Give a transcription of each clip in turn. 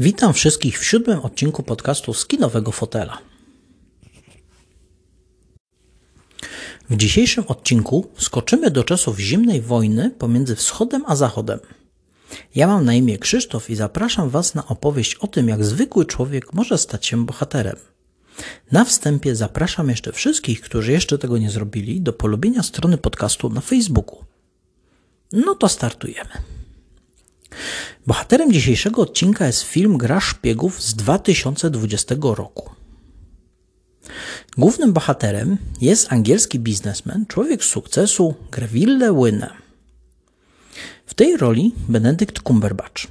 Witam wszystkich w siódmym odcinku podcastu z kinowego fotela. W dzisiejszym odcinku skoczymy do czasów zimnej wojny pomiędzy wschodem a zachodem. Ja mam na imię Krzysztof i zapraszam Was na opowieść o tym, jak zwykły człowiek może stać się bohaterem. Na wstępie zapraszam jeszcze wszystkich, którzy jeszcze tego nie zrobili, do polubienia strony podcastu na Facebooku. No to startujemy. Bohaterem dzisiejszego odcinka jest film Gra Szpiegów z 2020 roku. Głównym bohaterem jest angielski biznesmen, człowiek sukcesu Greville Wynne. W tej roli Benedict Cumberbatch.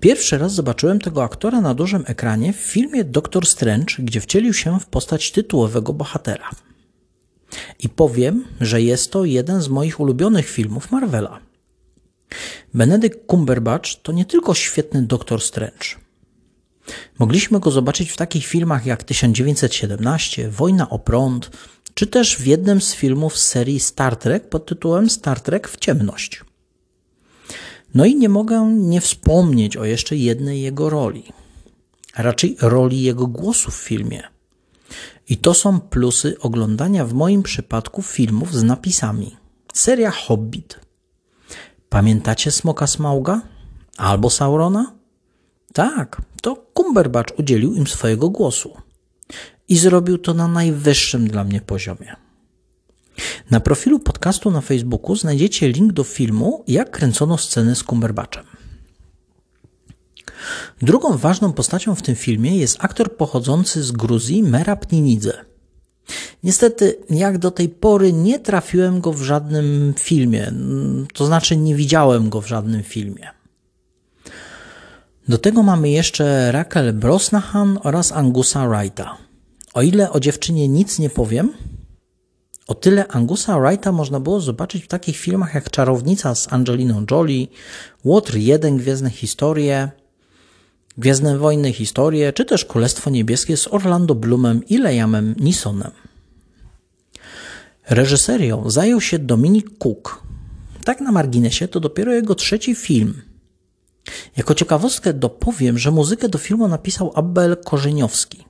Pierwszy raz zobaczyłem tego aktora na dużym ekranie w filmie Doctor Strange, gdzie wcielił się w postać tytułowego bohatera. I powiem, że jest to jeden z moich ulubionych filmów Marvela. Benedict Cumberbatch to nie tylko świetny Doktor Strange. Mogliśmy go zobaczyć w takich filmach jak 1917, Wojna o prąd, czy też w jednym z filmów z serii Star Trek pod tytułem Star Trek w ciemność. No i nie mogę nie wspomnieć o jeszcze jednej jego roli, a raczej roli jego głosu w filmie. I to są plusy oglądania w moim przypadku filmów z napisami. Seria Hobbit – Pamiętacie Smoka Smauga? Albo Saurona? Tak, to Cumberbatch udzielił im swojego głosu. I zrobił to na najwyższym dla mnie poziomie. Na profilu podcastu na Facebooku znajdziecie link do filmu, jak kręcono sceny z Cumberbatchem. Drugą ważną postacią w tym filmie jest aktor pochodzący z Gruzji Merab Ninidze. Niestety, jak do tej pory nie trafiłem go w żadnym filmie, to znaczy nie widziałem go w żadnym filmie. Do tego mamy jeszcze Raquel Brosnahan oraz Angusa Wrighta. O ile o dziewczynie nic nie powiem, o tyle Angusa Wrighta można było zobaczyć w takich filmach jak Czarownica z Angeliną Jolie, Łotr 1 Gwiezdne Historie, Gwiezdne Wojny Historie, czy też Królestwo Niebieskie z Orlando Bloomem i Liamem Neesonem. Reżyserią zajął się Dominik Cook. Tak na marginesie to dopiero jego trzeci film. Jako ciekawostkę dopowiem, że muzykę do filmu napisał Abel Korzeniowski.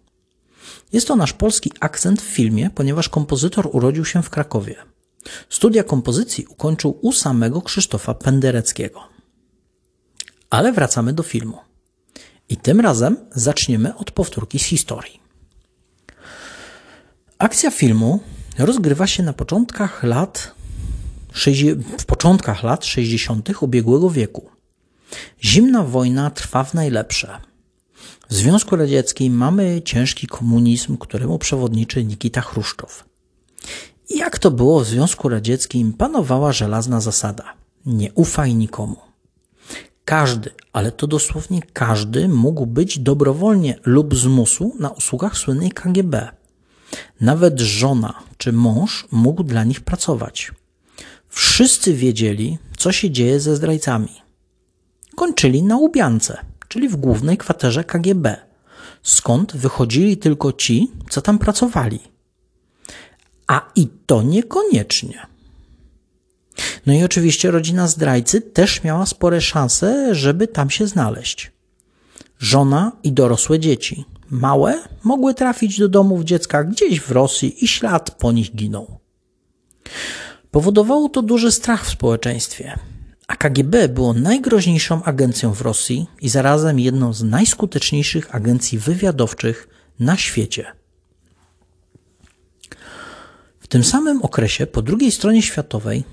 Jest to nasz polski akcent w filmie, ponieważ kompozytor urodził się w Krakowie. Studia kompozycji ukończył u samego Krzysztofa Pendereckiego. Ale wracamy do filmu. I tym razem zaczniemy od powtórki z historii. Akcja filmu rozgrywa się na początkach lat, w początkach lat 60. ubiegłego wieku. Zimna wojna trwa w najlepsze. W Związku Radzieckim mamy ciężki komunizm, któremu przewodniczy Nikita Chruszczow. I jak to było w Związku Radzieckim, panowała żelazna zasada: nie ufaj nikomu. Każdy, ale to dosłownie każdy, mógł być dobrowolnie lub z musu na usługach słynnej KGB. Nawet żona czy mąż mógł dla nich pracować. Wszyscy wiedzieli, co się dzieje ze zdrajcami. Kończyli na Łubiance, czyli w głównej kwaterze KGB, skąd wychodzili tylko ci, co tam pracowali. A i to niekoniecznie. No i oczywiście rodzina zdrajcy też miała spore szanse, żeby tam się znaleźć. Żona i dorosłe dzieci, małe, mogły trafić do domów dziecka gdzieś w Rosji i ślad po nich ginął. Powodowało to duży strach w społeczeństwie, a KGB było najgroźniejszą agencją w Rosji i zarazem jedną z najskuteczniejszych agencji wywiadowczych na świecie. W tym samym okresie po drugiej stronie światowej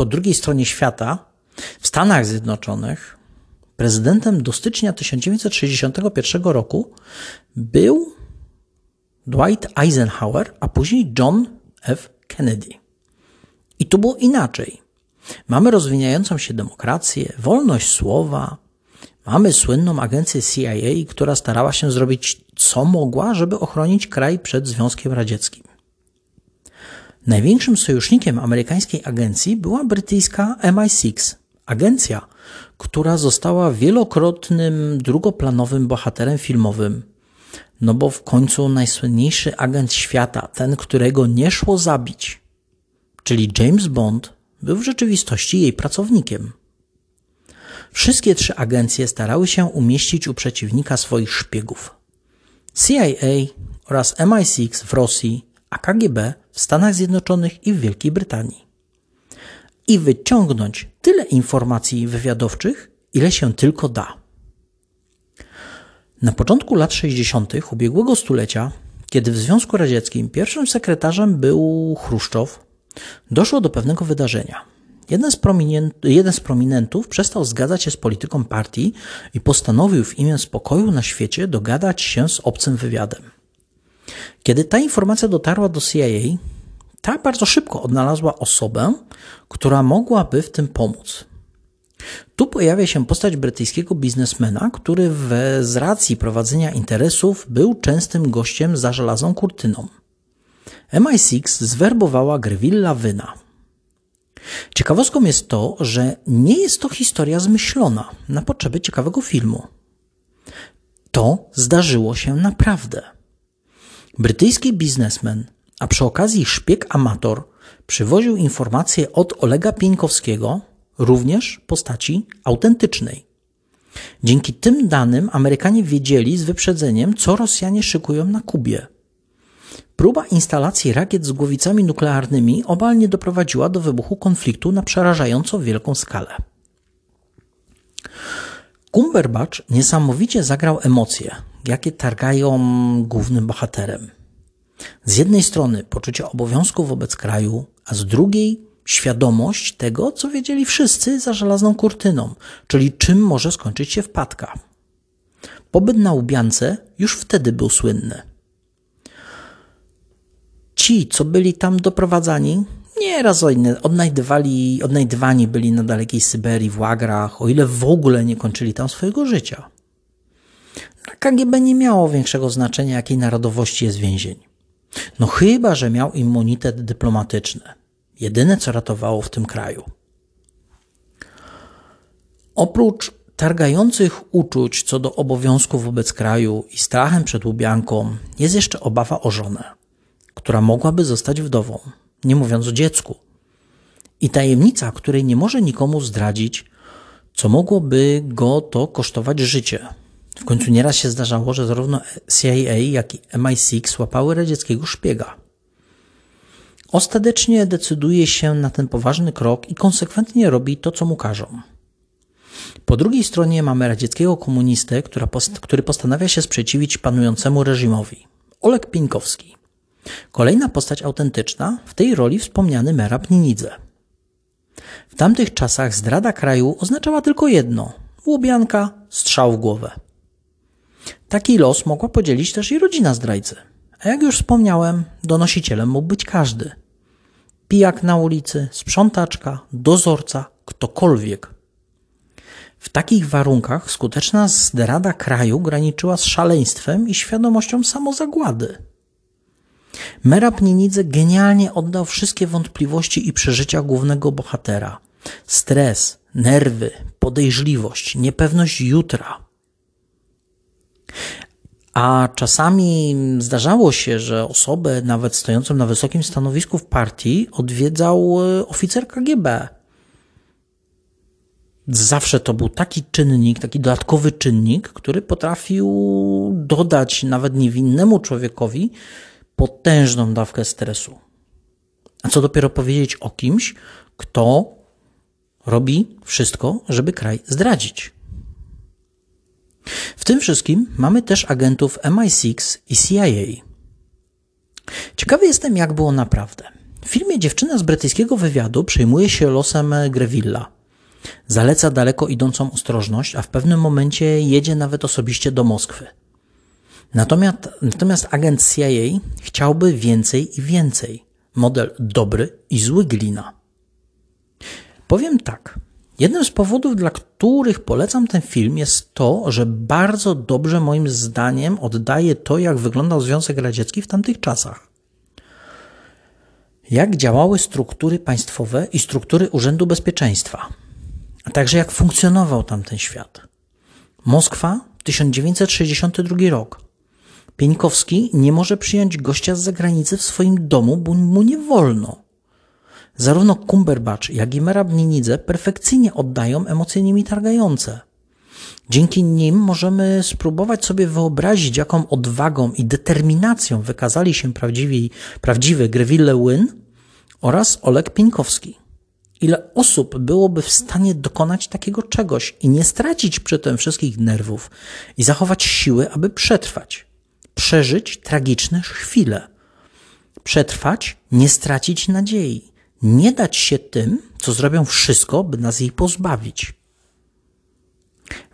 po drugiej stronie świata, w Stanach Zjednoczonych, prezydentem do stycznia 1961 roku był Dwight Eisenhower, a później John F. Kennedy. I tu było inaczej. Mamy rozwijającą się demokrację, wolność słowa, mamy słynną agencję CIA, która starała się zrobić co mogła, żeby ochronić kraj przed Związkiem Radzieckim. Największym sojusznikiem amerykańskiej agencji była brytyjska MI6, agencja, która została wielokrotnym drugoplanowym bohaterem filmowym. No bo w końcu najsłynniejszy agent świata, ten, którego nie szło zabić, czyli James Bond, był w rzeczywistości jej pracownikiem. Wszystkie trzy agencje starały się umieścić u przeciwnika swoich szpiegów. CIA oraz MI6 w Rosji, a KGB w Stanach Zjednoczonych i w Wielkiej Brytanii. I wyciągnąć tyle informacji wywiadowczych, ile się tylko da. Na początku lat 60. ubiegłego stulecia, kiedy w Związku Radzieckim pierwszym sekretarzem był Chruszczow, doszło do pewnego wydarzenia. Jeden z, jeden z prominentów przestał zgadzać się z polityką partii i postanowił w imię spokoju na świecie dogadać się z obcym wywiadem. Kiedy ta informacja dotarła do CIA, ta bardzo szybko odnalazła osobę, która mogłaby w tym pomóc. Tu pojawia się postać brytyjskiego biznesmena, który w, z racji prowadzenia interesów był częstym gościem za żelazną kurtyną. MI6 zwerbowała Grevilla Wyna. Ciekawostką jest to, że nie jest to historia zmyślona na potrzeby ciekawego filmu. To zdarzyło się naprawdę. Brytyjski biznesmen, a przy okazji szpieg amator, przywoził informacje od Olega Pieńkowskiego, również postaci autentycznej. Dzięki tym danym Amerykanie wiedzieli z wyprzedzeniem, co Rosjanie szykują na Kubie. Próba instalacji rakiet z głowicami nuklearnymi obalnie doprowadziła do wybuchu konfliktu na przerażająco wielką skalę. Cumberbatch niesamowicie zagrał emocje, jakie targają głównym bohaterem. Z jednej strony poczucie obowiązku wobec kraju, a z drugiej świadomość tego, co wiedzieli wszyscy za żelazną kurtyną, czyli czym może skończyć się wpadka. Pobyt na Łubiance już wtedy był słynny. Ci, co byli tam doprowadzani, nieraz odnajdywali, odnajdywani byli na dalekiej Syberii, w łagrach, o ile w ogóle nie kończyli tam swojego życia. Dla KGB nie miało większego znaczenia, jakiej narodowości jest więzień. No chyba, że miał immunitet dyplomatyczny. Jedyne, co ratowało w tym kraju. Oprócz targających uczuć co do obowiązków wobec kraju i strachem przed łubianką, jest jeszcze obawa o żonę, która mogłaby zostać wdową, nie mówiąc o dziecku. I tajemnica, której nie może nikomu zdradzić, co mogłoby go to kosztować życie. W końcu nieraz się zdarzało, że zarówno CIA, jak i MI6 łapały radzieckiego szpiega. Ostatecznie decyduje się na ten poważny krok i konsekwentnie robi to, co mu każą. Po drugiej stronie mamy radzieckiego komunistę, który postanawia się sprzeciwić panującemu reżimowi. Oleg Pieńkowski. Kolejna postać autentyczna, w tej roli wspomniany Merab Ninidze. W tamtych czasach zdrada kraju oznaczała tylko jedno – łubianka, strzał w głowę. Taki los mogła podzielić też i rodzina zdrajcy. A jak już wspomniałem, donosicielem mógł być każdy. Pijak na ulicy, sprzątaczka, dozorca, ktokolwiek. W takich warunkach skuteczna zdrada kraju graniczyła z szaleństwem i świadomością samozagłady. Merab Ninidze genialnie oddał wszystkie wątpliwości i przeżycia głównego bohatera. Stres, nerwy, podejrzliwość, niepewność jutra. A czasami zdarzało się, że osobę, nawet stojącą na wysokim stanowisku w partii, odwiedzał e, oficer KGB. Zawsze to był taki czynnik, taki dodatkowy czynnik, który potrafił dodać nawet niewinnemu człowiekowi potężną dawkę stresu. A co dopiero powiedzieć o kimś, kto robi wszystko, żeby kraj zdradzić. W tym wszystkim mamy też agentów MI6 i CIA. Ciekawy jestem, jak było naprawdę. W filmie dziewczyna z brytyjskiego wywiadu przejmuje się losem Grevilla. Zaleca daleko idącą ostrożność, a w pewnym momencie jedzie nawet osobiście do Moskwy. Natomiast, natomiast agent CIA chciałby więcej i więcej. Model dobry i zły glina. Powiem tak. Jednym z powodów, dla których polecam ten film, jest to, że bardzo dobrze moim zdaniem oddaje to, jak wyglądał Związek Radziecki w tamtych czasach. Jak działały struktury państwowe i struktury Urzędu Bezpieczeństwa, a także jak funkcjonował tamten świat. Moskwa, 1962 rok. Pieńkowski nie może przyjąć gościa z zagranicy w swoim domu, bo mu nie wolno. Zarówno Cumberbatch, jak i Merab Ninidze perfekcyjnie oddają emocje nimi targające. Dzięki nim możemy spróbować sobie wyobrazić, jaką odwagą i determinacją wykazali się prawdziwi, prawdziwy Greville Wynn oraz Oleg Pinkowski. Ile osób byłoby w stanie dokonać takiego czegoś i nie stracić przy tym wszystkich nerwów i zachować siły, aby przetrwać, przeżyć tragiczne chwile, przetrwać, nie stracić nadziei, nie dać się tym, co zrobią wszystko, by nas jej pozbawić.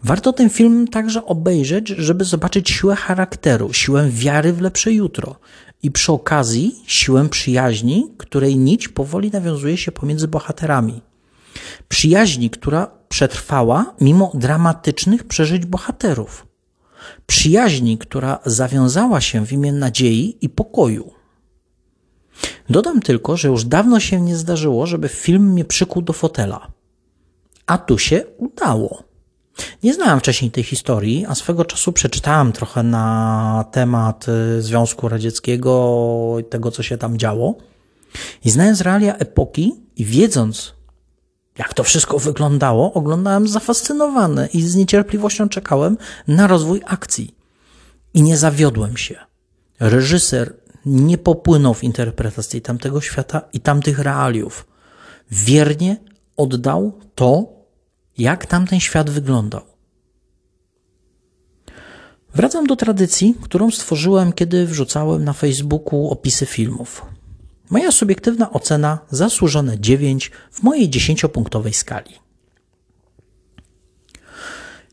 Warto ten film także obejrzeć, żeby zobaczyć siłę charakteru, siłę wiary w lepsze jutro i przy okazji siłę przyjaźni, której nić powoli nawiązuje się pomiędzy bohaterami. Przyjaźni, która przetrwała mimo dramatycznych przeżyć bohaterów. Przyjaźni, która zawiązała się w imię nadziei i pokoju. Dodam tylko, że już dawno się nie zdarzyło, żeby film mnie przykuł do fotela. A tu się udało. Nie znałem wcześniej tej historii, a swego czasu przeczytałem trochę na temat y, Związku Radzieckiego i tego, co się tam działo. I znając realia epoki i wiedząc, jak to wszystko wyglądało, oglądałem zafascynowany i z niecierpliwością czekałem na rozwój akcji. I nie zawiodłem się. Reżyser nie popłynął w interpretacji tamtego świata i tamtych realiów. Wiernie oddał to, jak tamten świat wyglądał. Wracam do tradycji, którą stworzyłem, kiedy wrzucałem na Facebooku opisy filmów. Moja subiektywna ocena zasłużone 9 w mojej 10-punktowej skali.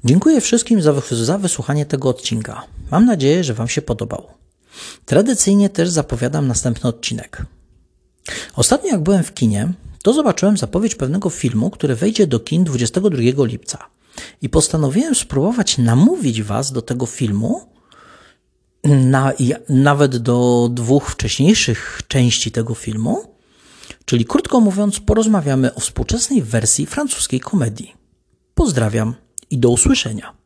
Dziękuję wszystkim za, za wysłuchanie tego odcinka. Mam nadzieję, że Wam się podobał. Tradycyjnie też zapowiadam następny odcinek. Ostatnio, jak byłem w kinie, to zobaczyłem zapowiedź pewnego filmu, który wejdzie do kin 22 lipca. I postanowiłem spróbować namówić Was do tego filmu, na, nawet do dwóch wcześniejszych części tego filmu, czyli krótko mówiąc, porozmawiamy o współczesnej wersji francuskiej komedii. Pozdrawiam i do usłyszenia.